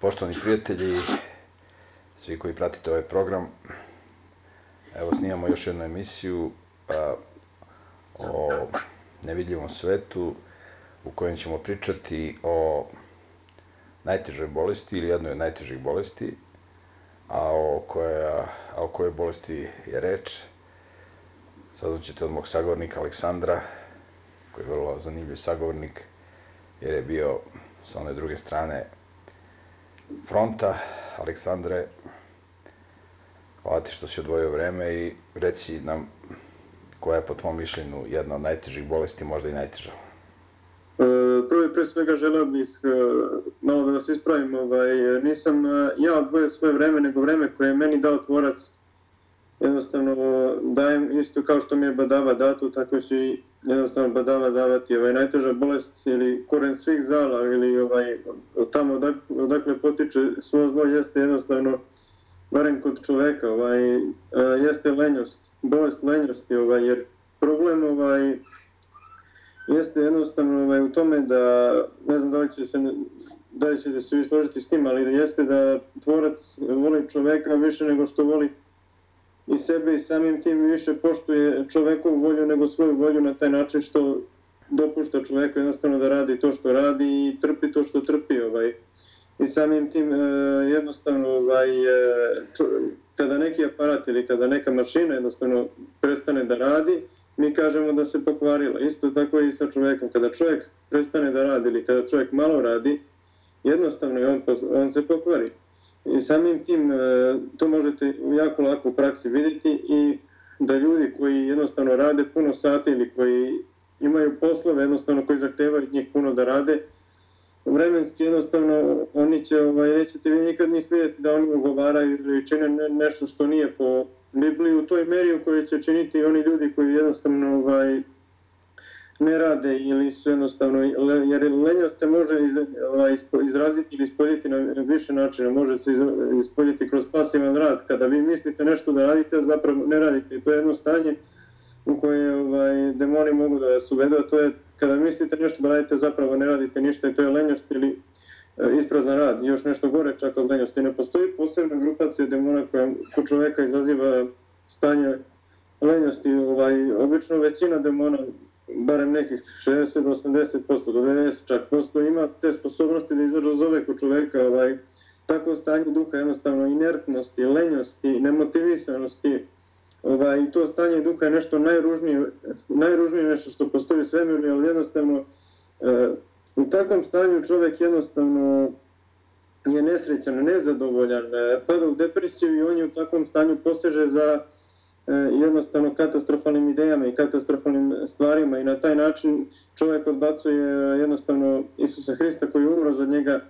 Poštovani prijatelji, svi koji pratite ovaj program, evo snimamo još jednu emisiju a, o nevidljivom svetu u kojem ćemo pričati o najtežoj bolesti ili jednoj od najtežih bolesti, a o, koja, a o kojoj bolesti je reč. Saznaćete od mog sagovornika Aleksandra, koji je vrlo zanimljiv sagovornik, jer je bio sa one druge strane fronta. Aleksandre, hvala ti što si odvojio vreme i reci nam koja je po tvom mišljenju jedna od najtežih bolesti, možda i najteža. E, prvo i pre svega želeo bih e, malo da vas ispravim. Ovaj, nisam e, ja odvojio svoje vreme, nego vreme koje je meni dao tvorac. Jednostavno dajem isto kao što mi je badava datu, tako ću i jednostavno badava davati ovaj, najteža bolest ili koren svih zala ili ovaj, tamo odak, odakle potiče svo zlo jeste jednostavno barem kod čoveka, ovaj, e, jeste lenjost, bolest lenjosti, ovaj, jer problem ovaj, jeste jednostavno ovaj, u tome da, ne znam da li će se, da li ćete se vi složiti s tim, ali da jeste da tvorac voli čoveka više nego što voli i sebe i samim tim više poštuje čovekovu volju nego svoju volju na taj način što dopušta čoveku jednostavno da radi to što radi i trpi to što trpi. Ovaj. I samim tim e, jednostavno ovaj, e, čo, kada neki aparat ili kada neka mašina jednostavno prestane da radi, mi kažemo da se pokvarila. Isto tako i sa čovekom. Kada čovjek prestane da radi ili kada čovjek malo radi, jednostavno on, on se pokvari. I samim tim e, to možete jako lako u praksi vidjeti i da ljudi koji jednostavno rade puno sati ili koji imaju poslove jednostavno koji zahtevaju njih puno da rade, vremenski jednostavno oni će, ovaj, nećete vi nikad njih vidjeti da oni ugovaraju ili čine nešto što nije po Bibliji u toj meri u kojoj će činiti oni ljudi koji jednostavno ovaj, ne rade ili su jednostavno, jer lenjost se može iz, ovaj, izraziti ili ispoljiti na više načina, može se ispoljiti kroz pasivan rad, kada vi mislite nešto da radite, zapravo ne radite, to je jedno stanje u koje ovaj, demoni mogu da vas uvedu, a to je kada mislite nešto da radite, zapravo ne radite ništa i to je lenjost ili e, isprazan rad, još nešto gore čak od lenjosti. Ne postoji posebna grupacija demona koja kod čoveka izaziva stanje lenjosti, ovaj, obično većina demona barem nekih 60-80%, do 90 čak posto ima te sposobnosti da izrazove kod čoveka ovaj, tako stanje duha, jednostavno inertnosti, lenjosti, nemotivisanosti, ovaj, i to stanje duha je nešto najružnije, najružnije nešto što postoji u svemiru, ali jednostavno e, u takvom stanju čovjek jednostavno je nesrećan, nezadovoljan, e, pada u depresiju i on je u takvom stanju poseže za E, jednostavno katastrofalnim idejama i katastrofalnim stvarima i na taj način čovjek odbacuje e, jednostavno Isusa Hrista koji je umro za njega.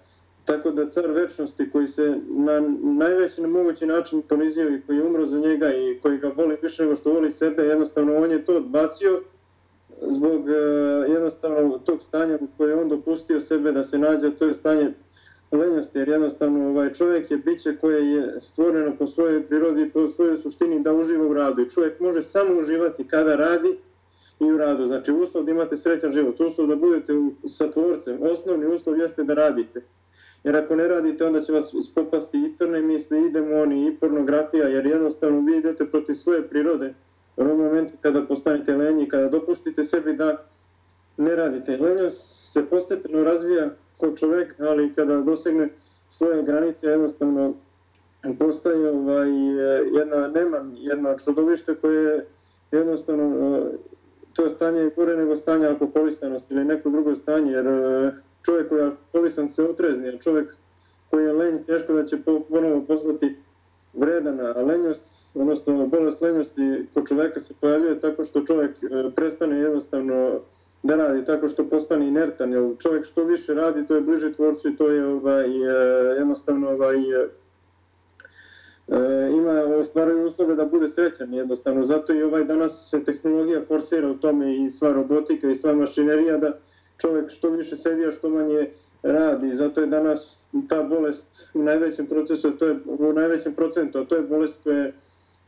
Tako da car večnosti koji se na najveći na mogući način ponizio i koji je umro za njega i koji ga voli više nego što voli sebe jednostavno on je to odbacio zbog uh, jednostavno tog stanja u koje on dopustio sebe da se nađe to je stanje lenjost, jer jednostavno ovaj čovjek je biće koje je stvoreno po svojoj prirodi po svojoj suštini da uživa u radu. I čovjek može samo uživati kada radi i u radu. Znači uslov da imate srećan život, uslov da budete sa tvorcem, osnovni uslov jeste da radite. Jer ako ne radite, onda će vas ispopasti i crne misli, i demoni, i pornografija, jer jednostavno vi idete protiv svoje prirode. U ovom momentu kada postanete lenji, kada dopustite sebi da ne radite. Lenjost se postepeno razvija ko čovjek, ali kada dosegne svoje granice, jednostavno postaje ovaj, jedna nema, jedna čudovište koje jednostavno eh, to je stanje gore nego stanje alkoholisanosti ili neko drugo stanje, jer eh, čovjek koji je alkoholisan se otrezni, jer čovjek koji je lenj, teško da će ponovo poslati vredana, a lenjost, odnosno bolest lenjosti kod čoveka se pojavljuje tako što čovjek eh, prestane jednostavno da radi tako što postane inertan, jer čovjek što više radi, to je bliže tvorcu i to je ovaj, e, jednostavno ovaj, e, e, ima stvaraju uslove da bude srećan jednostavno. Zato i ovaj danas se tehnologija forsira u tome i sva robotika i sva mašinerija da čovjek što više sedi, a što manje radi. Zato je danas ta bolest u najvećem procesu, to je u najvećem procentu, a to je bolest koja je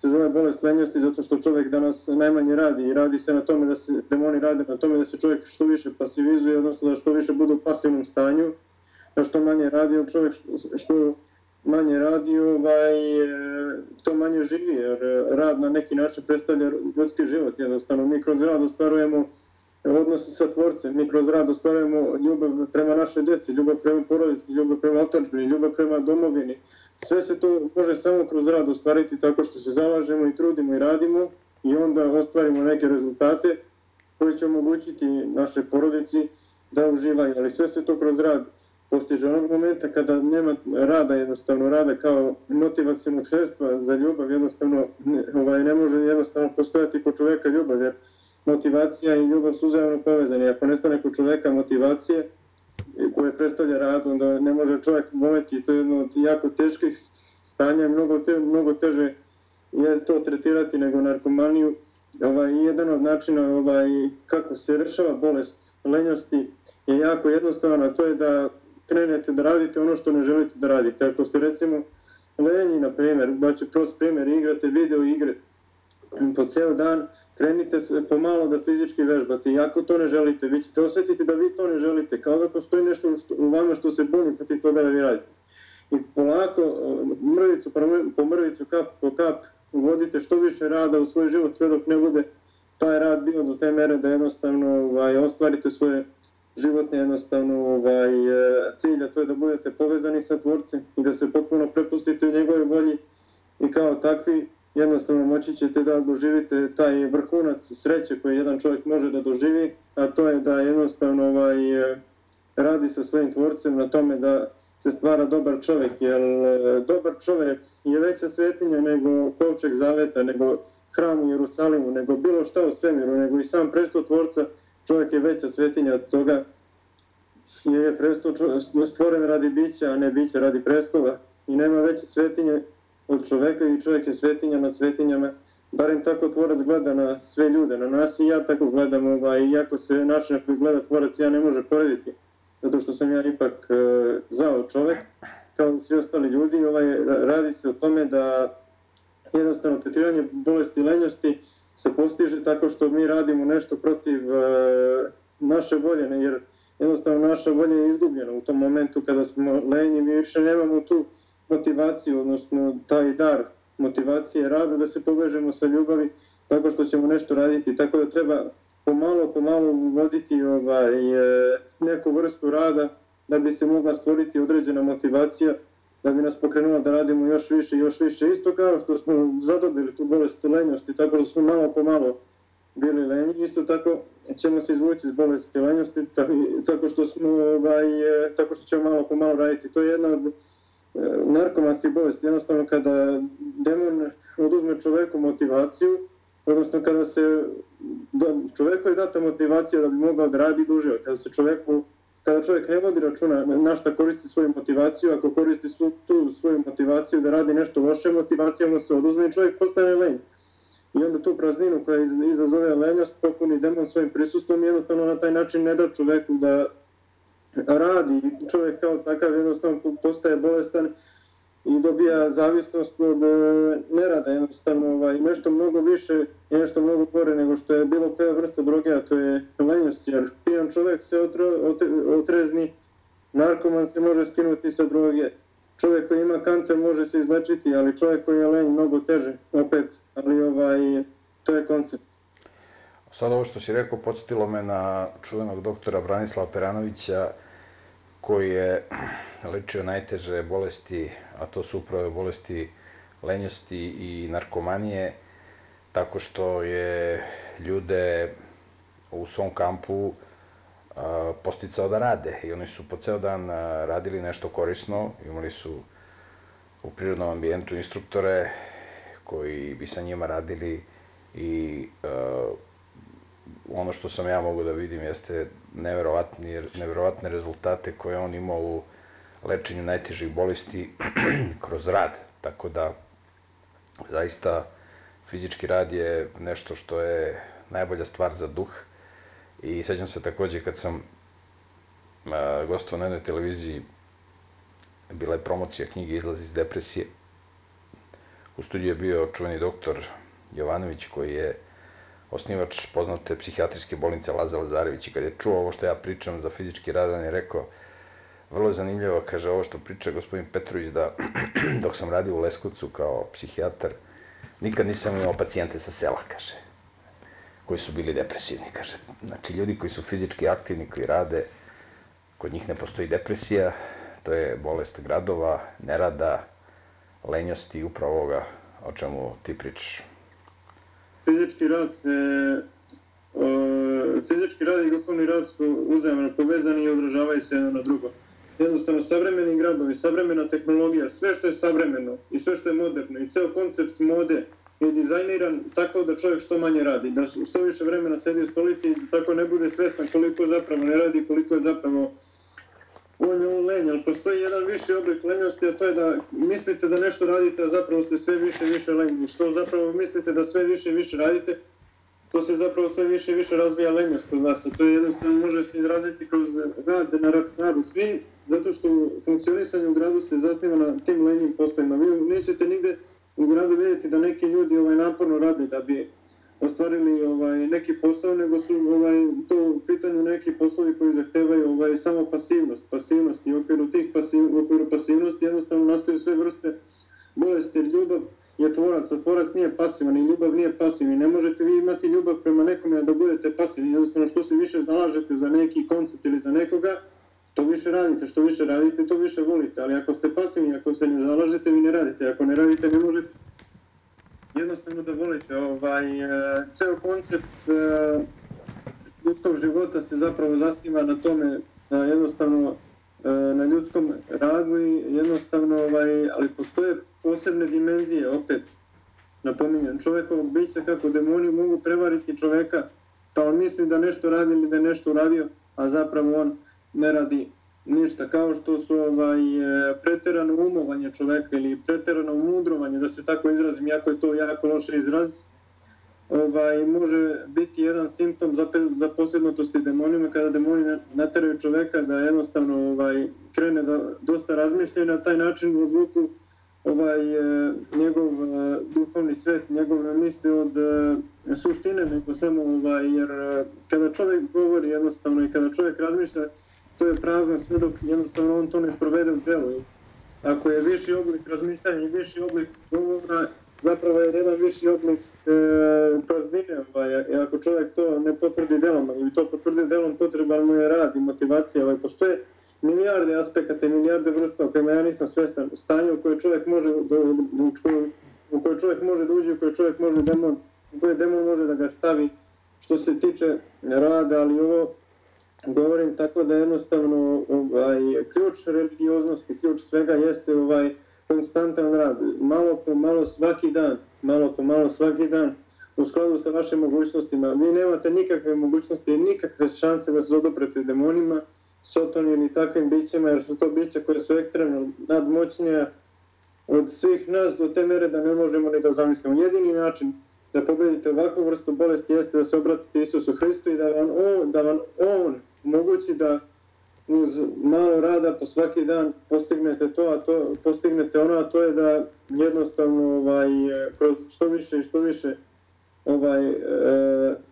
se zove bolest lenjosti zato što čovjek danas najmanje radi i radi se na tome da se demoni rade na tome da se čovjek što više pasivizuje, odnosno da što više bude u pasivnom stanju, da što manje radi, čovjek što, što manje radi, ovaj, to manje živi, jer rad na neki način predstavlja ljudski život. Jednostavno, mi kroz rad ostvarujemo odnose sa tvorcem, mi kroz rad ostvarujemo ljubav prema našoj deci, ljubav prema porodici, ljubav prema otačbini, ljubav prema domovini. Sve se to može samo kroz rad ostvariti tako što se zalažemo i trudimo i radimo i onda ostvarimo neke rezultate koji će omogućiti naše porodici da uživaju, ali sve se to kroz rad postiže onog momenta kada nema rada, jednostavno rada kao motivacijalnog sredstva za ljubav, jednostavno ne, ovaj, ne može jednostavno postojati kod čoveka ljubav, jer motivacija i ljubav su uzajemno povezani. Ako nestane kod čoveka motivacije koje predstavlja rad, onda ne može čovjek voleti. To je jedno od jako teških stanja, mnogo, te, mnogo teže je to tretirati nego narkomaniju. Ovaj, jedan od načina ovaj, kako se rešava bolest lenjosti je jako jednostavan, a to je da krenete da radite ono što ne želite da radite. Ako ste recimo lenji, na primjer, da će prost primjer, igrate video igre po ceo dan, krenite se pomalo da fizički vežbate i ako to ne želite, vi ćete osjetiti da vi to ne želite, kao da postoji nešto što, u vama što se buni protiv toga da vi radite. I polako, e, mrvicu po mrvicu, kap po kap, uvodite što više rada u svoj život sve dok ne bude taj rad bio do te mere da jednostavno ovaj, ostvarite svoje životne jednostavno ovaj, e, cilja, to je da budete povezani sa tvorcem i da se potpuno prepustite u njegove volji i kao takvi jednostavno moći ćete da doživite taj vrhunac sreće koji jedan čovjek može da doživi, a to je da jednostavno ovaj, radi sa svojim tvorcem na tome da se stvara dobar čovjek, jer e, dobar čovjek je veća svetinja nego kovčeg zaveta, nego hram u Jerusalimu, nego bilo šta u svemiru, nego i sam presto tvorca, čovjek je veća svetinja od toga, jer je presto stvoren radi bića, a ne bića radi prestola i nema veće svetinje od čoveka i čovjek je svetinja na svetinjama, barem tako tvorac gleda na sve ljude, na nas i ja tako gledam, ovaj, iako se način koji gleda tvorac ja ne može porediti, zato što sam ja ipak e, zao čovek, kao i svi ostali ljudi, ovaj, radi se o tome da jednostavno tretiranje bolesti lenjosti se postiže tako što mi radimo nešto protiv e, naše volje, jer jednostavno naša volja je izgubljena u tom momentu kada smo lenji, mi više nemamo tu motivaciju, odnosno taj dar motivacije rada da se povežemo sa ljubavi tako što ćemo nešto raditi. Tako da treba pomalo, pomalo uvoditi ovaj, e, neku vrstu rada da bi se mogla stvoriti određena motivacija da bi nas pokrenula da radimo još više i još više. Isto kao što smo zadobili tu bolest lenjosti, tako da smo malo po malo bili lenji, isto tako ćemo se izvući iz bolesti lenjosti, tako što, smo, ovaj, e, tako što ćemo malo po malo raditi. To je jedna od E, narkomanskih bolesti, jednostavno kada demon oduzme čoveku motivaciju, odnosno kada se da, čoveku je data motivacija da bi mogao da radi duže, kada se čoveku kada čovjek ne vodi računa na šta koristi svoju motivaciju, ako koristi svu, tu svoju motivaciju da radi nešto loše, motivacija mu se oduzme i čovjek postane lenj. I onda tu prazninu koja izazove lenjost popuni demon svojim prisustvom i jednostavno na taj način ne da čoveku da radi, čovjek kao takav jednostavno postaje bolestan i dobija zavisnost od e, nerada, jednostavno ovaj, nešto mnogo više i nešto mnogo gore nego što je bilo koja vrsta droge, a to je lenjost, jer pijan čovjek se otre, otrezni, narkoman se može skinuti sa droge, čovjek koji ima kancer može se izlečiti, ali čovjek koji je lenj mnogo teže, opet, ali ovaj, to je koncept. Sad ovo što si rekao, podsjetilo me na čuvenog doktora Branislava Peranovića, koji je ličio najteže bolesti, a to su upravo bolesti lenjosti i narkomanije, tako što je ljude u svom kampu posticao da rade. I oni su po ceo dan radili nešto korisno, imali su u prirodnom ambijentu instruktore koji bi sa njima radili i ono što sam ja mogu da vidim jeste neverovatni, neverovatne rezultate koje on imao u lečenju najtežih bolesti kroz rad. Tako da, zaista, fizički rad je nešto što je najbolja stvar za duh. I sećam se takođe kad sam gostovao na jednoj televiziji, bila je promocija knjige Izlaz iz depresije. U studiju je bio čuveni doktor Jovanović koji je osnivač poznate psihijatrijske bolnice Laza Lazarević i kad je čuo ovo što ja pričam za fizički rad, on je rekao vrlo je zanimljivo, kaže ovo što priča gospodin Petrović, da dok sam radio u Leskovcu kao psihijatar, nikad nisam imao pacijente sa sela, kaže, koji su bili depresivni, kaže. Znači, ljudi koji su fizički aktivni, koji rade, kod njih ne postoji depresija, to je bolest gradova, nerada, lenjosti, upravo ovoga o čemu ti pričaš. Fizički rad se e, fizički rad i duhovni rad su uzajemno povezani i odražavaju se jedno na drugo. Jednostavno, savremeni gradovi, savremena tehnologija, sve što je savremeno i sve što je moderno i ceo koncept mode je dizajniran tako da čovjek što manje radi, da što više vremena sedi u stolici i tako ne bude svestan koliko zapravo ne radi, koliko je zapravo on je lenj, ali postoji jedan viši oblik lenjosti, a to je da mislite da nešto radite, a zapravo ste sve više i više lenji. Što zapravo mislite da sve više i više radite, to se zapravo sve više i više razvija lenjost kod nas. a to je jednostavno može se izraziti kroz rad na računaru. Svi, zato što funkcionisanje u gradu se zasniva na tim lenjim poslovima. Vi nećete nigde u gradu vidjeti da neki ljudi ovaj naporno rade da bi ostvarili ovaj neki posao, nego su ovaj to u pitanju neki poslovi koji zahtevaju ovaj samo pasivnost, pasivnost i u okviru tih pasiv, u okviru pasivnosti jednostavno nastaju sve vrste bolesti, ljubav je tvorac, a tvorac nije pasivan i ljubav nije pasivni. Ne možete vi imati ljubav prema nekome da budete pasivni, jednostavno što se više zalažete za neki koncept ili za nekoga, to više radite, što više radite, to više volite, ali ako ste pasivni, ako se ne zalažete, vi ne radite, ako ne radite, ne možete jednostavno da volite. Ovaj, e, ceo koncept e, ljudskog života se zapravo zasniva na tome e, jednostavno e, na ljudskom radu i jednostavno, ovaj, ali postoje posebne dimenzije, opet napominjem, čovjekovog bića kako demoni mogu prevariti čoveka, pa on misli da nešto radi ili da je nešto uradio, a zapravo on ne radi ništa, kao što su ovaj, e, preterano umovanje čoveka ili preterano mudrovanje, da se tako izrazim, jako je to jako loš izraz, ovaj, može biti jedan simptom za posljednotosti demonima, kada demoni nateraju čoveka da jednostavno ovaj, krene da dosta razmišlja i na taj način odvuku ovaj, e, njegov e, duhovni svet, njegov misli od suštine, nego samo ovaj, jer kada čovjek govori jednostavno i kada čovjek razmišlja, to je prazno sve dok jednostavno on to ne sprovede u telu. Ako je viši oblik razmišljanja i viši oblik govora, zapravo je jedan viši oblik e, praznine. Ovaj, I ako čovjek to ne potvrdi delom, ili to potvrdi delom, potreban mu je rad i motivacija. Ovaj, postoje milijarde aspekata i milijarde vrsta o kojima ja nisam svestan. Stanje u koje čovjek može do, u koje čovjek može da uđe, u koje čovjek može demon, u koje demon može da ga stavi što se tiče rada, ali ovo govorim tako da jednostavno ovaj, ključ religioznosti, ključ svega jeste ovaj konstantan rad, malo po malo svaki dan, malo po malo svaki dan, u skladu sa vašim mogućnostima. Vi nemate nikakve mogućnosti i nikakve šanse da se odoprete demonima, sotoni ili takvim bićima, jer su to bića koje su ekstremno nadmoćnija od svih nas do te mere da ne možemo ni da zamislimo. Jedini način da pobedite ovakvu vrstu bolesti jeste da se obratite Isusu Hristu i da vam on, da vam on mogući da uz malo rada po svaki dan postignete to, a to postignete ono, a to je da jednostavno ovaj, kroz što više i što više ovaj, e,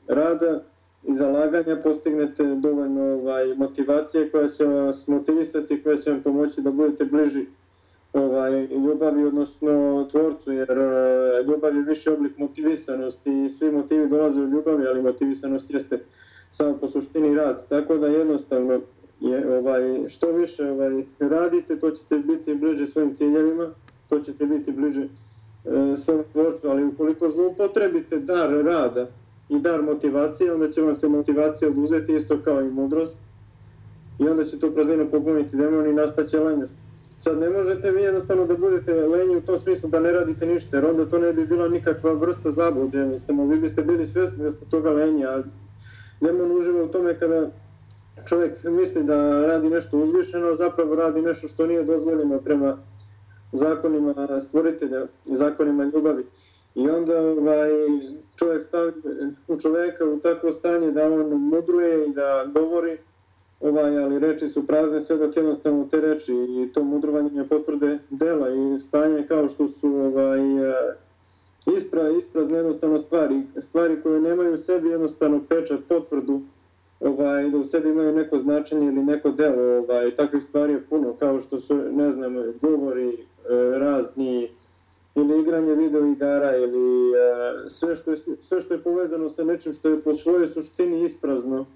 rada i zalaganja postignete dovoljno ovaj, motivacije koja će vas motivisati, koja će vam pomoći da budete bliži ovaj, ljubavi, odnosno tvorcu, jer e, ljubav je više oblik motivisanosti i svi motivi dolaze u ljubavi, ali motivisanost jeste samo po suštini rad. Tako da jednostavno je, ovaj, što više ovaj, radite, to ćete biti bliže svojim ciljevima, to ćete biti bliže e, svom tvorcu, ali ukoliko zloupotrebite dar rada i dar motivacije, onda će vam se motivacija oduzeti isto kao i mudrost i onda će to praznino popuniti demon i nastaće lenjost. Sad ne možete vi jednostavno da budete lenji u tom smislu da ne radite ništa, jer onda to ne bi bila nikakva vrsta zablude, jednostavno vi biste bili svjesni da ste toga lenji, a demon uživa u tome kada čovjek misli da radi nešto uzvišeno, zapravo radi nešto što nije dozvoljeno prema zakonima stvoritelja i zakonima ljubavi. I onda ovaj, čovjek stavi u čovjeka u takvo stanje da on mudruje i da govori, ovaj, ali reči su prazne sve dok jednostavno te reči i to mudrovanje potvrde dela i stanje kao što su ovaj, ispra, isprazne jednostavno stvari, stvari koje nemaju u sebi jednostavno pečat, potvrdu ovaj, da u sebi imaju neko značenje ili neko delo, ovaj, takvih stvari je puno, kao što su, ne znam, govori e, razni, ili igranje video igara, ili e, sve, što je, sve što je povezano sa nečim što je po svojoj suštini isprazno,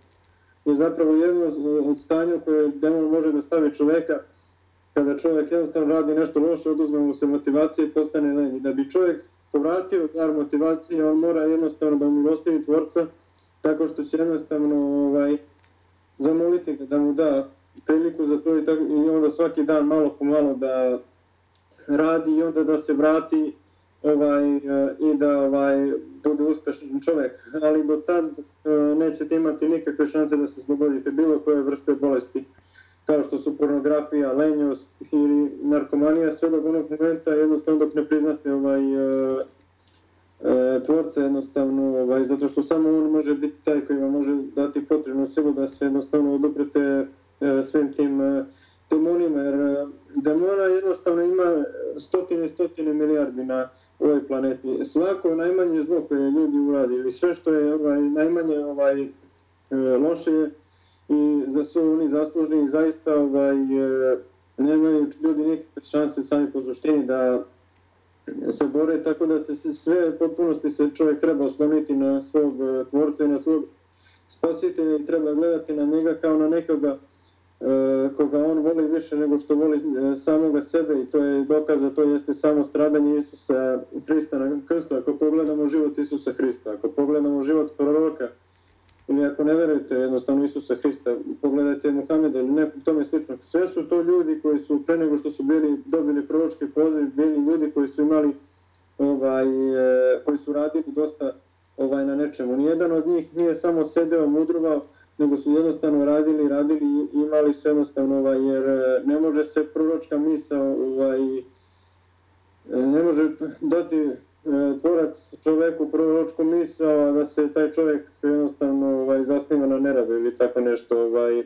je zapravo jedno od stanja koje demon može da stavi čoveka, kada čovjek jednostavno radi nešto loše, oduzme mu se motivacije i postane lenji. Da bi čovjek povratio dar motivacije, on mora jednostavno da umilostivi tvorca, tako što će jednostavno ovaj, zamoliti ga da mu da priliku za to i, tako, i onda svaki dan malo po malo da radi i onda da se vrati ovaj, eh, i da ovaj, bude uspešan čovjek. Ali do tad eh, nećete imati nikakve šanse da se oslobodite bilo koje vrste bolesti kao što su pornografija, lenjost ili narkomanija, sve do onog momenta jednostavno dok ne priznate ovaj, uh, e, tvorca jednostavno, ovaj, zato što samo on može biti taj koji vam može dati potrebnu silu da se jednostavno oduprete e, svim tim e, demonima, jer e, demona jednostavno ima stotine i stotine milijardi na ovoj planeti. Svako najmanje zlo koje ljudi uradi ili sve što je ovaj, najmanje ovaj, e, loše i za su oni zaslužni i zaista ovaj, e, nemaju ljudi nikakve šanse sami po suštini da se bore, tako da se sve potpunosti se čovjek treba osloniti na svog e, tvorca i na svog spasitelja i treba gledati na njega kao na nekoga e, koga on voli više nego što voli samoga sebe i to je dokaz, to jeste samo stradanje Isusa Hrista na krstu. Ako pogledamo život Isusa Hrista, ako pogledamo život proroka, ili ako ne verujete jednostavno Isusa Hrista, pogledajte Muhameda ili nekog tome slično. Sve su to ljudi koji su pre nego što su bili dobili proročki poziv, bili ljudi koji su imali ovaj, e, koji su radili dosta ovaj na nečemu. Nijedan od njih nije samo sedeo, mudrovao, nego su jednostavno radili, radili i imali su jednostavno, ovaj, jer e, ne može se proročka misa ovaj, e, ne može dati E, tvorac čoveku proročku misao, a da se taj čovjek jednostavno ovaj, zasniva na neradu ili tako nešto. Ovaj,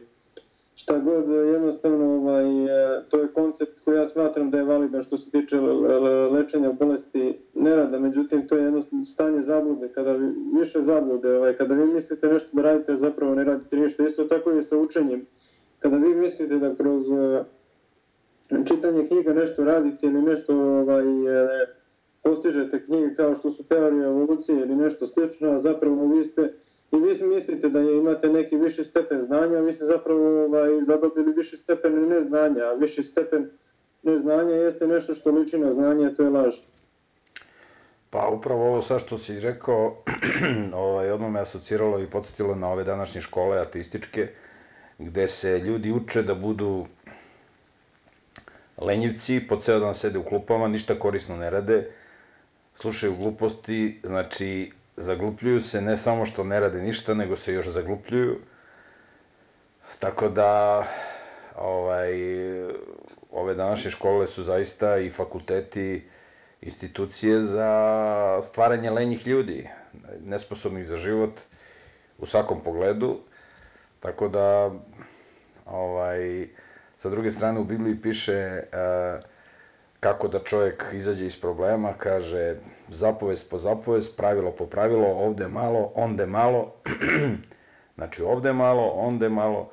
šta god, jednostavno, ovaj, e, to je koncept koji ja smatram da je validan što se tiče lečenja bolesti nerada, međutim, to je jednostavno stanje zablude, kada vi, više zablude, ovaj, kada vi mislite nešto da radite, a zapravo ne radite ništa, isto tako i sa učenjem. Kada vi mislite da kroz e, čitanje knjiga nešto radite ili nešto ovaj, postižete knjige kao što su teorije evolucije ili nešto slično, a zapravo vi ste i vi mislite da imate neki viši stepen znanja, vi ste zapravo ovaj, zadobili viši stepen neznanja, a viši stepen neznanja jeste nešto što liči na znanje, a to je laž. Pa upravo ovo sa što si rekao, ovaj, odmah me asociralo i podsjetilo na ove današnje škole ateističke, gde se ljudi uče da budu lenjivci, po ceo dan sede u klupama, ništa korisno ne rade, slušaju gluposti, znači zaglupljuju se ne samo što ne rade ništa, nego se još zaglupljuju. Tako da ovaj, ove današnje škole su zaista i fakulteti, institucije za stvaranje lenjih ljudi, nesposobnih za život u svakom pogledu. Tako da, ovaj, sa druge strane u Bibliji piše uh, kako da čovjek izađe iz problema, kaže zapovest po zapovest, pravilo po pravilo, ovde malo, onde malo, znači ovde malo, onde malo,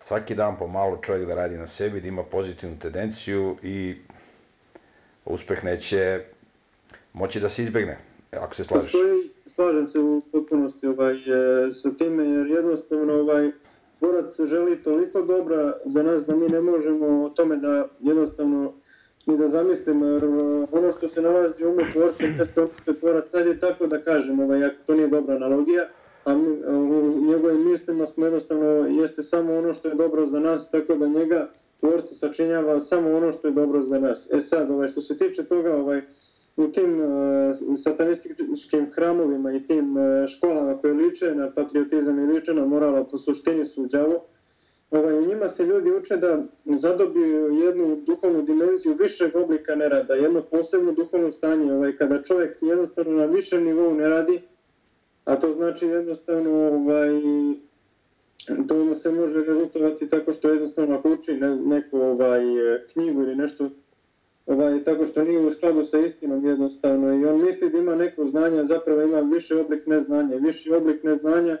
svaki dan po malo čovjek da radi na sebi, da ima pozitivnu tendenciju i uspeh neće moći da se izbegne, ako se slažeš. Postoji, slažem se u potpunosti ovaj, e, sa time, jer jednostavno ovaj, tvorac želi toliko dobra za nas da mi ne možemo o tome da jednostavno ni da zamislim, jer e, ono što se nalazi u umu tvorca jeste ono što tvorac, sad je tako da kažem, ovaj, ako to nije dobra analogija, a mi, e, u njegovim mislima smo jednostavno, jeste samo ono što je dobro za nas, tako da njega tvorca sačinjava samo ono što je dobro za nas. E sad, ovaj, što se tiče toga, ovaj, u tim uh, satanističkim hramovima i tim uh, školama koje liče na patriotizam i liče na morala po suštini su džavo, ovaj, u njima se ljudi uče da zadobiju jednu duhovnu dimenziju višeg oblika nerada, jedno posebno duhovno stanje, ovaj, kada čovjek jednostavno na višem nivou ne radi, a to znači jednostavno ovaj, to se može rezultovati tako što jednostavno ako uči ne, neku ovaj, knjigu ili nešto ovaj, tako što nije u skladu sa istinom jednostavno i on misli da ima neko znanje, zapravo ima više oblik neznanja. Viši oblik neznanja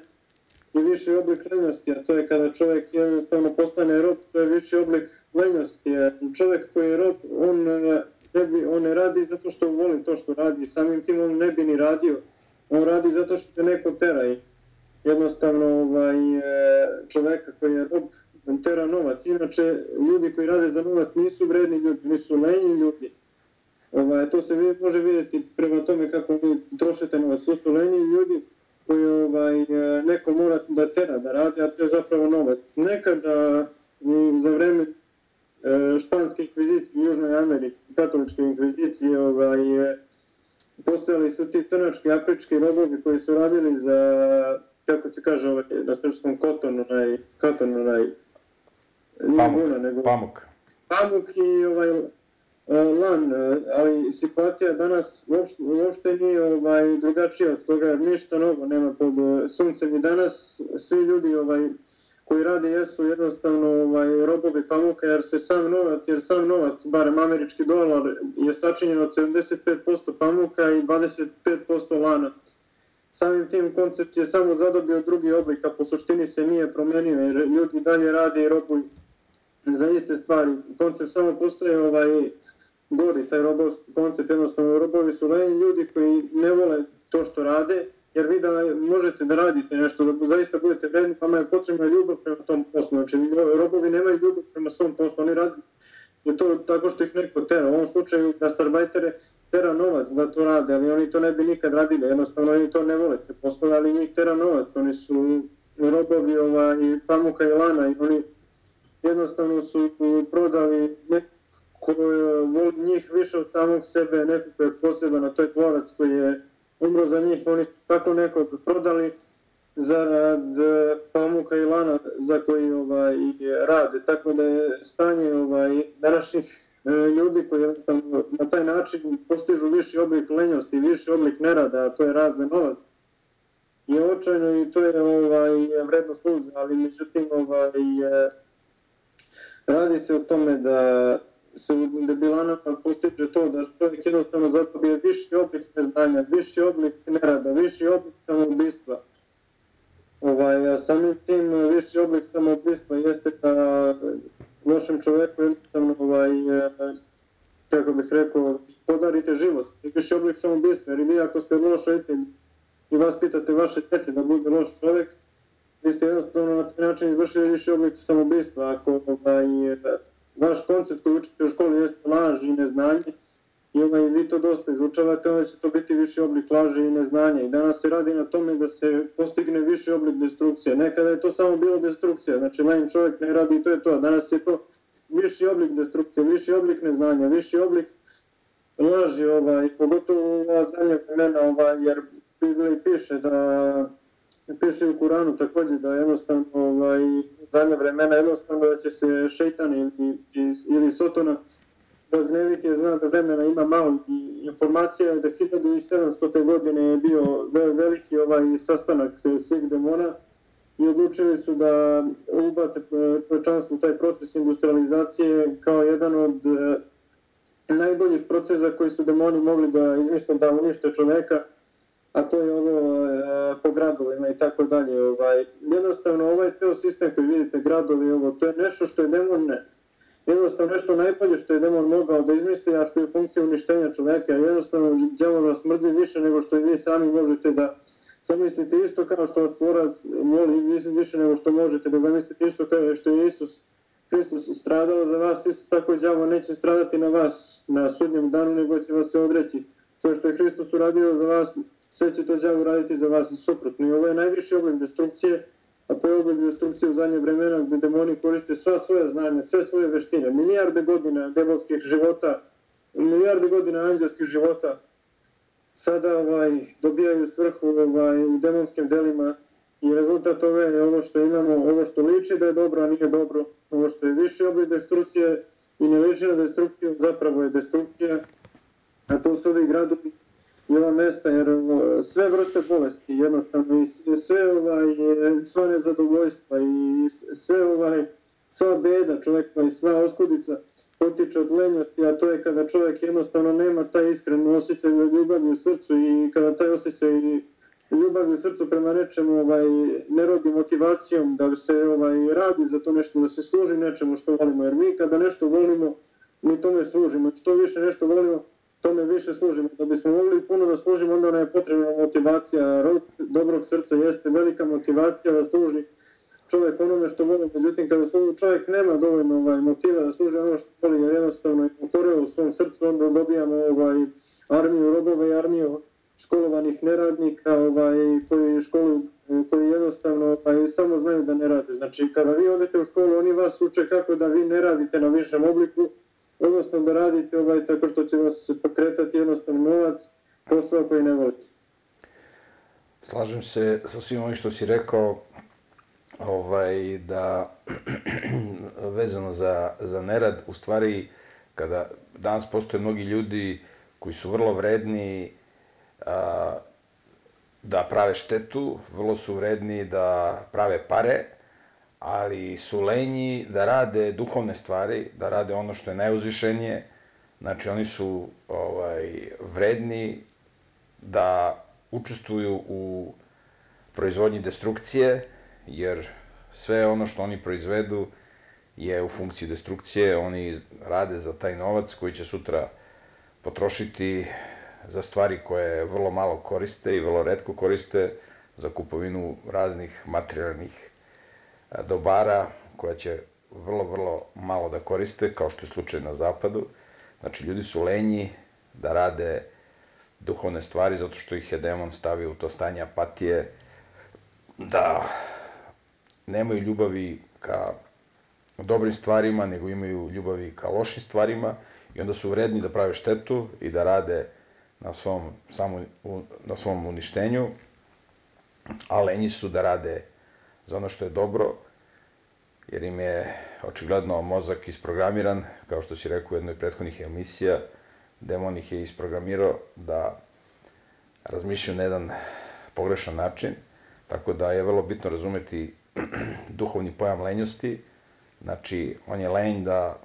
je viši oblik lenjosti, a to je kada čovjek jednostavno postane rob, to je viši oblik lenjosti. E, čovjek koji je rob, on e, ne, bi, on ne radi zato što voli to što radi, samim tim on ne bi ni radio, on radi zato što je neko tera i jednostavno ovaj, e, čovjeka koji je rob tera novac. Inače, ljudi koji rade za novac nisu vredni ljudi, nisu lenji ljudi. Ovaj, to se može vidjeti prema tome kako vi trošite novac. To su lenji ljudi koji ovaj, e, neko mora da tera da radi, a to je zapravo novac. Nekada za vreme e, španske inkvizicije u Južnoj Americi, katoličke inkvizicije, ovaj, postojali su ti crnački afrički robovi koji su radili za, kako se kaže ovaj, na srpskom kotonu, onaj, koton, onaj, pamuk, guna, nego, pamuk. Pamuk i ovaj, E, lan, e, ali situacija danas uopšte, uopšte nije ovaj, drugačija od toga, jer ništa novo nema pod e, suncem i danas svi ljudi ovaj, koji rade jesu jednostavno ovaj, robovi pamuka, jer se sam novac, jer sam novac, barem američki dolar, je sačinjen od 75% pamuka i 25% lana. Samim tim koncept je samo zadobio drugi oblik, a po suštini se nije promenio, jer ljudi dalje rade i robuju za iste stvari. Koncept samo postoje ovaj, gori taj robovski koncept, jednostavno robovi su lenji ljudi koji ne vole to što rade, jer vi da možete da radite nešto, da zaista budete vredni, vama je potrebna ljubav prema tom poslu. Znači, robovi nemaju ljubav prema svom poslu, oni radi je to tako što ih neko tera. U ovom slučaju gastarbajtere tera novac da to rade, ali oni to ne bi nikad radili, jednostavno oni to ne vole, te poslove, ali njih tera novac, oni su robovi ovaj, pamuka i lana i oni jednostavno su prodali neku ko voli njih više od samog sebe, neko koji je poseban, a to je tvorac koji je umro za njih, oni su tako nekog prodali zarad e, pamuka i lana za koji ovaj, rade. Tako da je stanje ovaj, današnjih e, ljudi koji jednostavno na taj način postižu viši oblik lenjosti, viši oblik nerada, a to je rad za novac, je očajno i to je ovaj, vredno sluza, ali međutim ovaj, e, radi se o tome da se u debilanama postiže to da čovjek jednostavno zatobije viši oblik neznanja, viši oblik nerada, viši oblik samoubistva. Ovaj, a samim tim viši oblik samoubistva jeste da lošem čovjeku jednostavno, ovaj, kako bih rekao, podarite život. Viši oblik samoubistva, jer vi ako ste loš roditelj i vas pitate vaše djete da bude loš čovjek, vi ste jednostavno na taj način izvršili više oblik samoubistva. Ako ovaj, vaš koncept koji učite u školi jeste laž i neznanje, i ovaj, vi to dosta izučavate, onda će to biti više oblik laži i neznanja. I danas se radi na tome da se postigne više oblik destrukcije. Nekada je to samo bilo destrukcija, znači manj čovjek ne radi i to je to, a danas je to viši oblik destrukcije, viši oblik neznanja, viši oblik laži, ovaj, pogotovo ova zadnja vremena, ovaj, jer Biblija piše da piše u Kuranu također da jednostavno ovaj, zadnja vremena jednostavno da će se šeitan ili, ili Sotona razgneviti jer zna da vremena ima malo i informacija je da 1700. godine je bio veliki ovaj sastanak e, svih demona i odlučili su da ubace e, čovječanstvo u taj proces industrializacije kao jedan od e, najboljih procesa koji su demoni mogli da izmisle da unište čoveka a to je ovo e, po gradovima i tako dalje. Ovaj, jednostavno, ovaj ceo sistem koji vidite, gradovi, ovo, to je nešto što je demon ne. Jednostavno, nešto najbolje što je demon mogao da izmisli, a što je funkcija uništenja čoveka. Jednostavno, djelo vas mrzi više nego što i vi sami možete da zamislite isto kao što vas tvorac moli više nego što možete da zamislite isto kao što je Isus Hristos stradao za vas, isto tako djavo neće stradati na vas na sudnjem danu, nego će vas se odreći. Sve što je Hristos uradio za vas, sve će to djavo raditi za vas suprotno. I ovo je najviši oblik destrukcije, a to je oblik destrukcije u zadnje vremena gdje demoni koriste sva svoja znanja, sve svoje veštine, milijarde godina demonskih života, milijarde godina anđelskih života, sada ovaj, dobijaju svrhu ovaj, u demonskim delima. I rezultat ove je ovo što imamo, ovo što liči da je dobro, a nije dobro, ovo što je više oblik destrukcije i ne liči na destrukciju, zapravo je destrukcija, a to su ovi gradovi i mesta, jer sve vrste bolesti, jednostavno, i sve ovaj, sva nezadovoljstva i sve ovaj, sva beda čovjeka i sva oskudica potiče od lenjosti, a to je kada čovjek jednostavno nema taj iskren osjećaj za ljubav u srcu i kada taj osjećaj ljubavi u srcu prema nečemu ovaj, ne rodi motivacijom da se ovaj, radi za to nešto, da se služi nečemu što volimo. Jer mi kada nešto volimo, mi tome služimo. Što više nešto volimo, tome više služimo. Da bismo mogli puno da služimo, onda nam je potrebna motivacija. Rod dobrog srca jeste velika motivacija da služi čovjek onome što voli. Međutim, kada čovjek nema dovoljno ovaj, motiva da služi ono što voli, jer jednostavno je pokoreo u svom srcu, onda dobijamo ovaj, armiju robove i armiju školovanih neradnika ovaj, koji školu koji jednostavno ovaj, samo znaju da ne rade. Znači, kada vi odete u školu, oni vas uče kako da vi ne radite na višem obliku, odnosno da radite ovaj, tako što će vas pokretati jednostavno novac, posao koji ne volite. Slažem se sa svim ovim što si rekao, ovaj, da vezano za, za nerad, u stvari, kada danas postoje mnogi ljudi koji su vrlo vredni, a, da prave štetu, vrlo su vredni da prave pare, ali su lenji da rade duhovne stvari, da rade ono što je najuzvišenije. Znači, oni su ovaj, vredni da učestvuju u proizvodnji destrukcije, jer sve ono što oni proizvedu je u funkciji destrukcije, oni rade za taj novac koji će sutra potrošiti za stvari koje vrlo malo koriste i vrlo redko koriste za kupovinu raznih materijalnih dobara koja će vrlo, vrlo malo da koriste, kao što je slučaj na zapadu. Znači, ljudi su lenji da rade duhovne stvari zato što ih je demon stavio u to stanje apatije, da nemaju ljubavi ka dobrim stvarima, nego imaju ljubavi ka lošim stvarima i onda su vredni da prave štetu i da rade na svom, samo, na svom uništenju, a lenji su da rade za ono što je dobro, jer im je očigledno mozak isprogramiran, kao što si rekao u jednoj prethodnih emisija, demon ih je isprogramirao da razmišljaju na jedan pogrešan način, tako da je vrlo bitno razumeti duhovni pojam lenjosti, znači on je lenj da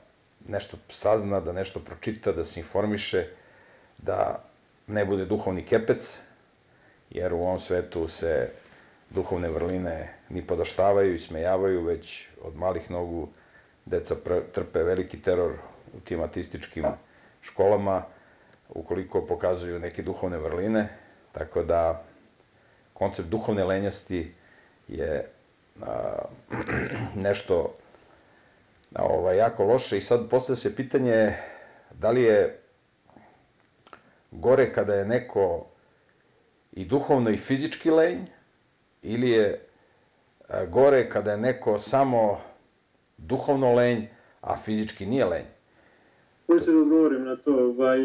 nešto sazna, da nešto pročita, da se informiše, da ne bude duhovni kepec, jer u ovom svetu se duhovne vrline ni podaštavaju i smejavaju, već od malih nogu deca trpe veliki teror u tim atističkim školama, ukoliko pokazuju neke duhovne vrline, tako da koncept duhovne lenjosti je a, nešto a, ovaj, jako loše. I sad postoje se pitanje da li je gore kada je neko i duhovno i fizički lenj, ili je e, gore kada je neko samo duhovno lenj, a fizički nije lenj? Hoću da odgovorim na to. Ovaj,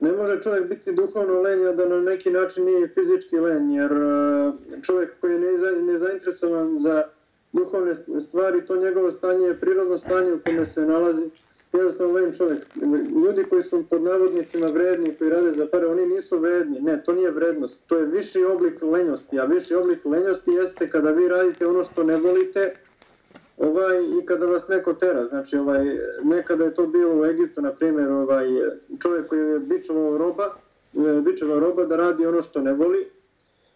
ne može čovjek biti duhovno lenj, a da na neki način nije fizički lenj, jer e, čovjek koji je nezainteresovan za duhovne stvari, to njegovo stanje je prirodno stanje u kome se nalazi jednostavno volim čovjek. Ljudi koji su pod navodnicima vredni, koji rade za pare, oni nisu vredni. Ne, to nije vrednost. To je viši oblik lenjosti. A viši oblik lenjosti jeste kada vi radite ono što ne volite ovaj, i kada vas neko tera. Znači, ovaj, nekada je to bilo u Egiptu, na primjer, ovaj, čovjek koji je bičovao roba, e, bičovao roba da radi ono što ne voli,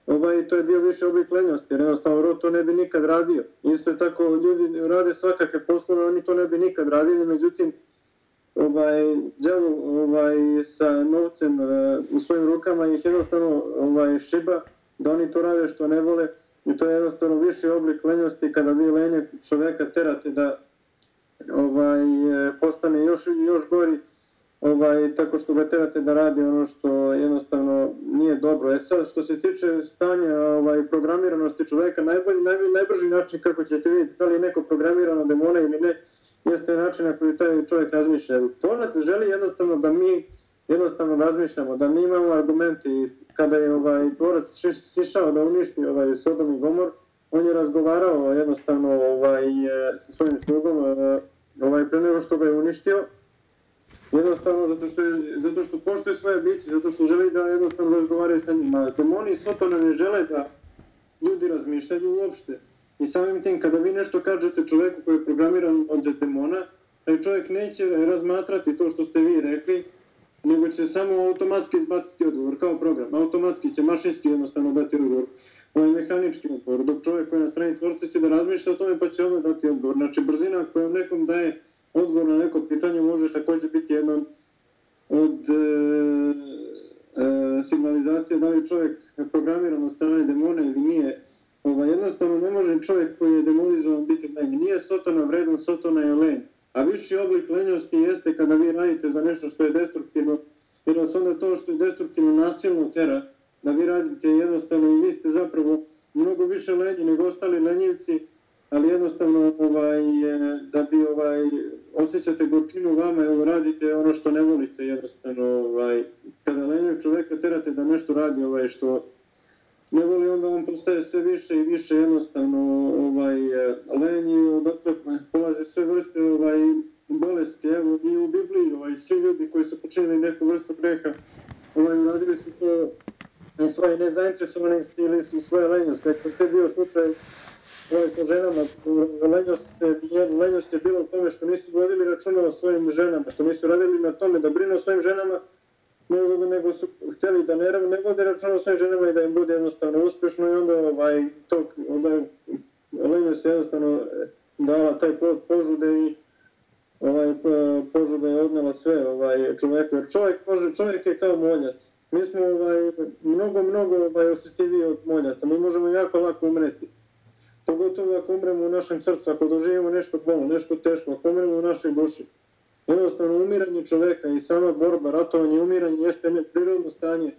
ovaj, to je bio više oblik lenjosti, jer jednostavno rod to ne bi nikad radio. Isto je tako, ljudi rade svakakve poslove, oni to ne bi nikad radili, međutim, ovaj, djelu ovaj, sa novcem uh, u svojim rukama ih jednostavno ovaj, šiba da oni to rade što ne vole i to je jednostavno viši oblik lenjosti kada vi lenje čoveka terate da ovaj, e, postane još, još gori ovaj, tako što ga terate da radi ono što jednostavno nije dobro. E sad, što se tiče stanja ovaj, programiranosti čoveka, najbolji, naj, najbrži način kako ćete vidjeti da li je neko programirano demona ili ne, jeste način na koji taj čovjek razmišlja. Tvorac želi jednostavno da mi jednostavno razmišljamo, da mi imamo argumenti. Kada je ovaj tvorac sišao da uništi ovaj Sodom i Gomor, on je razgovarao jednostavno ovaj e, sa svojim slugom e, ovaj pre nego što ga je uništio. Jednostavno zato što je, zato što poštuje svoje biće, zato što želi da jednostavno razgovaraju sa njima. Demoni Sotona ne žele da ljudi razmišljaju uopšte. I samim tim, kada vi nešto kažete čoveku koji je programiran od demona, taj čovjek neće razmatrati to što ste vi rekli, nego će samo automatski izbaciti odgovor kao program. Automatski će mašinski jednostavno dati odgovor. Ovaj mehanički odgovor, dok čovjek koji je na strani tvorca će da razmišlja o tome pa će onda dati odgovor. Znači brzina koja nekom daje odgovor na neko pitanje može također biti jedan od e, e, signalizacije da li čovjek programiran od strane demona ili nije. Ova, jednostavno ne može čovjek koji je demonizovan biti lenj. Nije sotona vredan, sotona je lenj. A viši oblik lenjosti jeste kada vi radite za nešto što je destruktivno, jer vas onda to što je destruktivno nasilno tera, da vi radite jednostavno i vi ste zapravo mnogo više lenji nego ostali lenjivci, ali jednostavno ovaj, da bi ovaj, osjećate gorčinu vama ili radite ono što ne volite jednostavno ovaj, kada lenjiv čoveka terate da nešto radi ovaj, što ne voli onda on postaje sve više i više jednostavno ovaj, e, lenji odatle polaze sve vrste ovaj, bolesti evo i u Bibliji ovaj, svi ljudi koji su počinili neku vrstu greha ovaj, uradili su to i svoje nezainteresovanosti ili su svoje lenjosti. Ako to je bio slučaj ovaj, sa ženama, lenjost, se, lenjost je bilo u tome što nisu vodili računa o svojim ženama, što nisu radili na tome da brinu o svojim ženama, nego, nego su htjeli da ne, ne vode računa o svojim ženama i da im bude jednostavno uspješno i onda ovaj, to, onda lenjost je jednostavno dala taj plod požude i ovaj, požuda je odnela sve ovaj, čovjeku, jer čovjek, može, čovjek je kao moljac, mi smo ovaj, mnogo, mnogo ovaj, osjetljiviji od moljaca. Mi možemo jako lako umreti. Pogotovo ako umremo u našem srcu, ako doživimo nešto bolno, nešto teško, ako umremo u našoj duši. Jednostavno, umiranje čoveka i sama borba, ratovanje i umiranje jeste prirodno stanje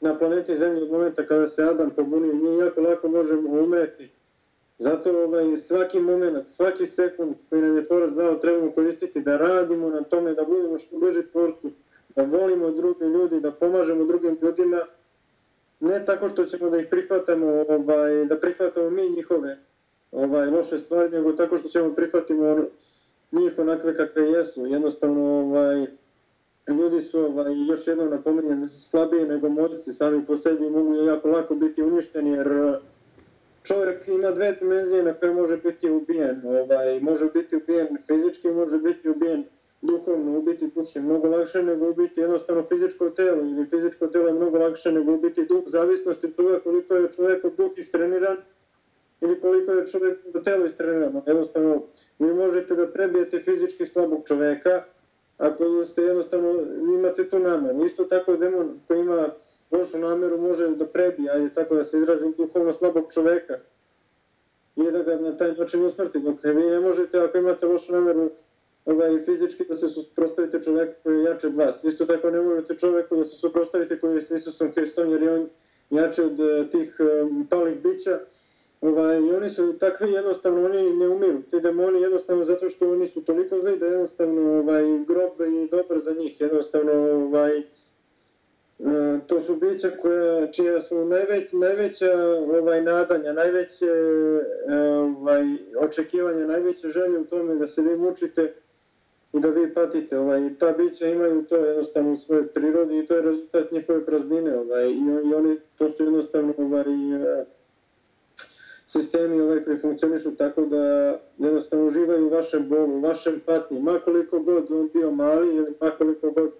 na planeti Zemlje od momenta kada se Adam pobunio. Mi jako lako možemo umreti. Zato ovaj, svaki moment, svaki sekund koji nam je tvorac dao trebamo koristiti da radimo na tome, da budemo što bliži tvorcu, da volimo druge ljudi, da pomažemo drugim ljudima, ne tako što ćemo da ih prihvatamo, ovaj, da prihvatamo mi njihove ovaj, loše stvari, nego tako što ćemo prihvatimo ono njih onakve kakve jesu. Jednostavno, ovaj, ljudi su, ovaj, još jednom napominjem, slabije nego modici, sami po sebi mogu jako lako biti uništeni, jer eh, čovjek ima dve dimenzije na koje može biti ubijen. Ovaj, može biti ubijen fizički, može biti ubijen duhovno ubiti duh je mnogo lakše nego ubiti jednostavno fizičko telo ili fizičko telo je mnogo lakše nego ubiti duh, zavisnosti od toga koliko je čovjek duh istreniran ili koliko je čovjek telo istrenirano. Jednostavno, vi možete da prebijete fizički slabog čovjeka ako ste jednostavno imate tu nameru. Isto tako demon koji ima lošu nameru može da prebije, ajde tako da se izrazim duhovno slabog čovjeka i da ga na taj način usmrti. Dok vi ne možete, ako imate lošu nameru, ovaj, fizički da se suprostavite čoveku koji je jače od vas. Isto tako ne možete čoveku da se suprostavite koji je s Isusom Hristom jer je on jače od eh, tih um, palih bića. Ovaj, I oni su takvi jednostavno, oni ne umiru. Ti demoni jednostavno zato što oni su toliko zli da jednostavno ovaj, grob je dobar za njih. Jednostavno ovaj, e, to su bića koja, čija su najveć, najveća ovaj, nadanja, najveće e, ovaj, očekivanja, najveće želje u tome da se vi mučite i da vi patite, ovaj, ta bića imaju to jednostavno u svojoj prirodi i to je rezultat njihove praznine, ovaj, i, i oni, to su jednostavno ovaj, e, sistemi ovaj, koji funkcionišu tako da jednostavno uživaju u vašem bolu, u vašem patnju, makoliko god on bio mali ili makoliko god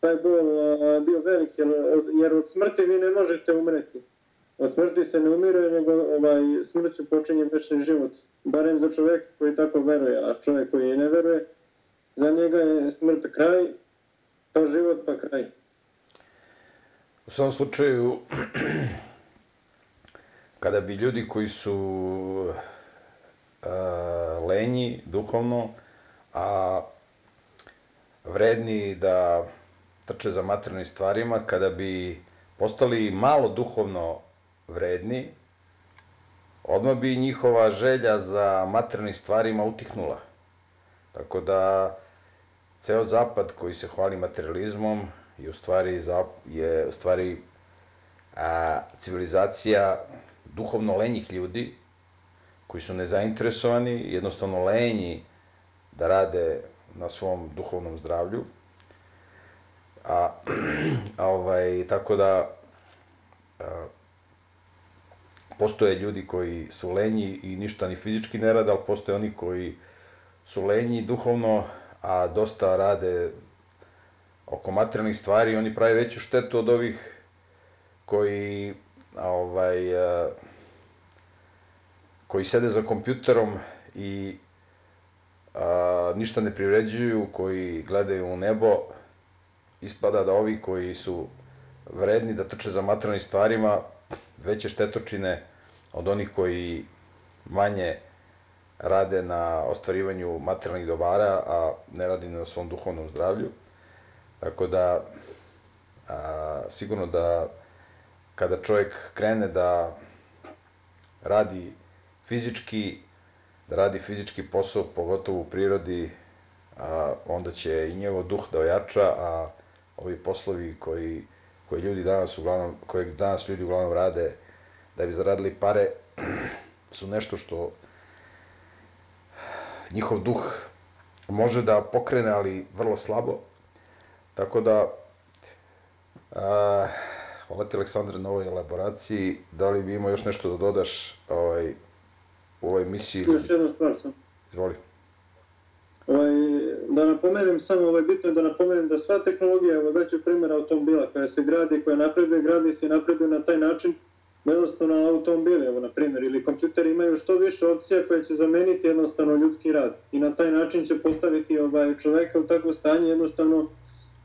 taj bol a, bio velik, jer, jer od smrti vi ne možete umreti. Od smrti se ne umire, nego ovaj, smrću počinje večni život. Barem za čovjek koji tako veruje, a čovjek koji ne veruje, za njega je smrt kraj, pa život pa kraj. U svom slučaju, kada bi ljudi koji su uh, lenji duhovno, a vredni da trče za materijalnim stvarima, kada bi postali malo duhovno vredni, odmah bi njihova želja za materijalnim stvarima utihnula. Tako da, ceo zapad koji se hvali materializmom je u stvari, je u stvari a, civilizacija duhovno lenjih ljudi koji su nezainteresovani, jednostavno lenji da rade na svom duhovnom zdravlju. A, a ovaj, tako da a, postoje ljudi koji su lenji i ništa ni fizički ne rade, ali postoje oni koji su lenji duhovno, a dosta rade oko materijalnih stvari, oni prave veću štetu od ovih koji ovaj, koji sede za kompjuterom i a, ništa ne privređuju, koji gledaju u nebo, ispada da ovi koji su vredni da trče za materijalnim stvarima, veće štetočine od onih koji manje rade na ostvarivanju materijalnih dobara, a ne radi na svom duhovnom zdravlju. Tako da, a, sigurno da kada čovjek krene da radi fizički, da radi fizički posao, pogotovo u prirodi, a, onda će i njegov duh da ojača, a ovi poslovi koji, koji ljudi danas uglavnom, koje danas ljudi uglavnom rade da bi zaradili pare, su nešto što njihov duh može da pokrene, ali vrlo slabo. Tako da, a, hvala ti Aleksandre na ovoj elaboraciji. Da li bi imao još nešto da dodaš ovaj, u ovoj emisiji? Još jednu stvar sam. Izvoli. Ovaj, da napomenem samo, ovaj, bitno je da napomenem da sva tehnologija, evo daću primjer automobila koja se gradi, koja napreduje, gradi se i napreduje na taj način, jednostavno automobili, evo na primjer, ili kompjuteri imaju što više opcija koje će zameniti jednostavno ljudski rad i na taj način će postaviti ovaj, čoveka u takvo stanje jednostavno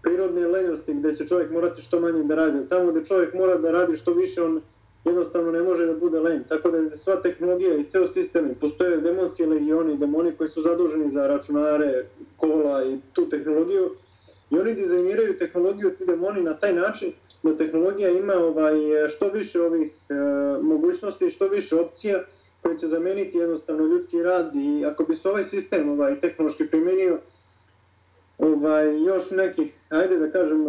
prirodne lenjosti gdje će čovjek morati što manje da radi. Tamo gdje čovjek mora da radi što više, on jednostavno ne može da bude lenj. Tako da je sva tehnologija i ceo sistem, postoje demonski legioni, demoni koji su zaduženi za računare, kola i tu tehnologiju, i oni dizajniraju tehnologiju, ti demoni, na taj način da tehnologija ima ovaj, što više ovih e, mogućnosti, što više opcija koje će zameniti jednostavno ljudski rad i ako bi se ovaj sistem ovaj, tehnološki primenio, ovaj, još nekih, ajde da kažem,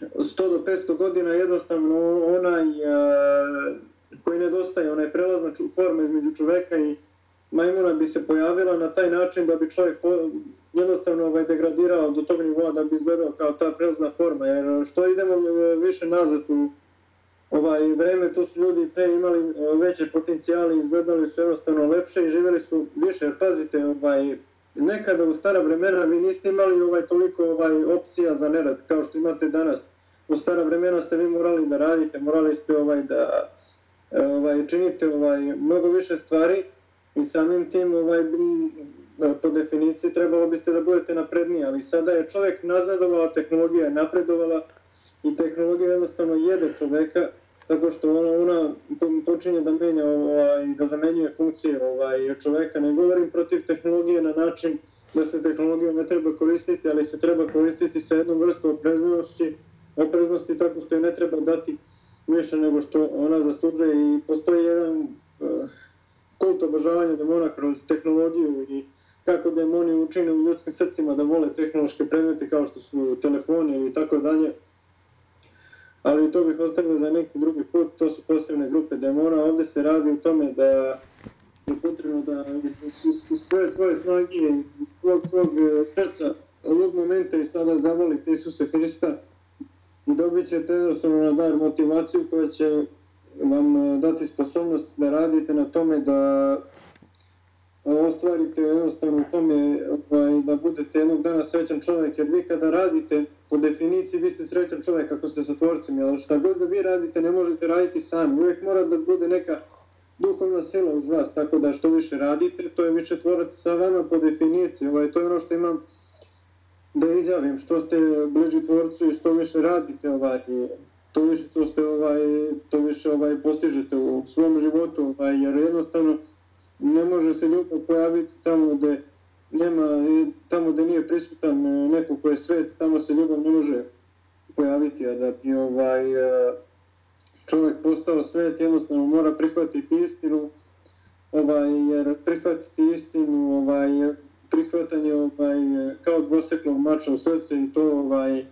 100 do 500 godina jednostavno onaj a, koji nedostaje, onaj prelazna forma između čoveka i majmuna bi se pojavila na taj način da bi čovjek po, jednostavno ovaj, degradirao do tog nivoa da bi izgledao kao ta prelazna forma. Jer što idemo e, više nazad u ovaj vreme, to su ljudi pre imali e, veće potencijale, izgledali su jednostavno lepše i živjeli su više. Jer pazite, ovaj, nekada u stara vremena vi niste imali ovaj toliko ovaj opcija za nerad kao što imate danas. U stara vremena ste vi morali da radite, morali ste ovaj da e, ovaj činite ovaj mnogo više stvari i samim tim ovaj po definiciji trebalo biste da budete napredniji, ali sada je čovjek nazadovao, tehnologija je napredovala i tehnologija jednostavno jede čoveka tako što ono, ona, ona počinje da menja ovaj, da zamenjuje funkcije ovaj, čoveka. Ne govorim protiv tehnologije na način da se tehnologija ne treba koristiti, ali se treba koristiti sa jednom vrstom opreznosti, opreznosti tako što je ne treba dati više nego što ona zaslužuje i postoji jedan uh, kult obožavanja demona kroz tehnologiju i kako demoni učine u ljudskim srcima da vole tehnološke predmete kao što su telefoni ili tako dalje ali to bih ostavio za neki drugi put, to su posebne grupe demona, ovdje se radi u tome da je potrebno da sve svoje snage i svog, svog e, srca ovog momenta i sada zavolite Isusa Hrista i dobit ćete jednostavno na dar motivaciju koja će vam e, dati sposobnost da radite na tome da e, ostvarite jednostavno u tome ovaj, da budete jednog dana srećan čovjek, jer vi kada radite, po definiciji vi ste srećan čovjek ako ste sa tvorcem, ali šta god da vi radite ne možete raditi sami, uvijek mora da bude neka duhovna sila uz vas, tako da što više radite, to je više tvorac sa vama po definiciji, ovaj, to je ono što imam da izjavim, što ste bliži tvorcu i što više radite, ovaj, to više, to ste, ovaj, to više ovaj, postižete u svom životu, ovaj, jer jednostavno ne može se ljubav pojaviti tamo gde nema, tamo da nije prisutan e, neko ko je svet, tamo se ljubav ne može pojaviti, a da bi ovaj, e, čovjek postao svet, jednostavno mora prihvatiti istinu, ovaj, jer prihvatiti istinu, ovaj, prihvatanje ovaj, e, kao dvoseklog mača u srce i to ovaj, e,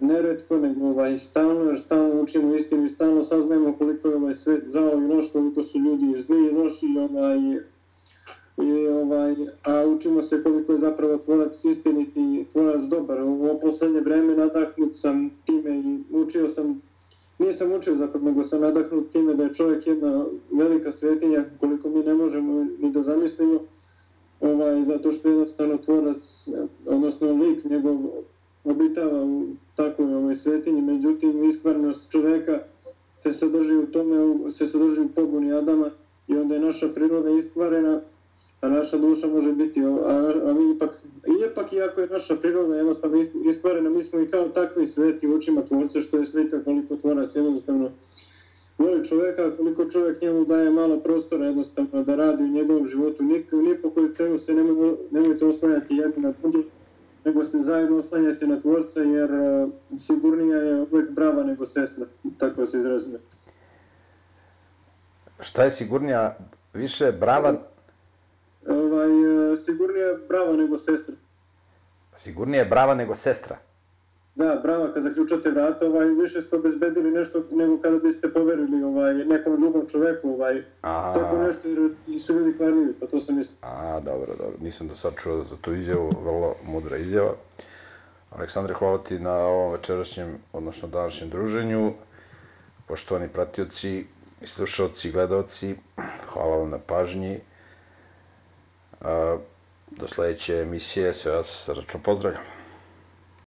neretko, nego ovaj, stalno, jer stalno učimo istinu i stalno saznajemo koliko je ovaj svet zao i loš, koliko su ljudi zli i loši, ovaj, i, ovaj, a učimo se koliko je zapravo tvorac istiniti i tvorac dobar. U ovo poslednje vreme nadahnut sam time i učio sam, nisam učio zapravo, nego sam nadahnut time da je čovjek jedna velika svetinja koliko mi ne možemo ni da zamislimo, ovaj, zato što je jednostavno tvorac, odnosno lik njegov obitava u takvoj ovoj svetinji, međutim iskvarnost čoveka se sadrži u tome, se sadrži u pobuni Adama i onda je naša priroda iskvarena, a naša duša može biti, a, a mi ipak, ipak iako je naša priroda jednostavno iskvarena, mi smo i kao takvi sveti učima tvorca, što je sveta koliko tvorac jednostavno voli čoveka, koliko čovjek njemu daje malo prostora jednostavno da radi u njegovom životu, ni, ni po koju cenu se nemoj, nemojte oslanjati jedni na drugi, nego ste zajedno oslanjati na tvorca, jer uh, sigurnija je uvijek brava nego sestra, tako se izrazime. Šta je sigurnija? Više brava? Ovaj, uh, sigurnija je brava nego sestra. Sigurnija je brava nego sestra? Da, bravo, kad zaključate vrata, ovaj, više ste obezbedili nešto nego kada biste poverili ovaj, nekom drugom čoveku, ovaj, Aha. tako nešto, jer su ljudi kvarljivi, pa to sam mislio. A, dobro, dobro, nisam do sad čuo za tu izjavu, vrlo mudra izjava. Aleksandre, hvala ti na ovom večerašnjem, odnosno današnjem druženju. Poštovani pratioci, slušalci, gledalci, hvala vam na pažnji. Do sljedeće emisije, sve vas srčno pozdravljam.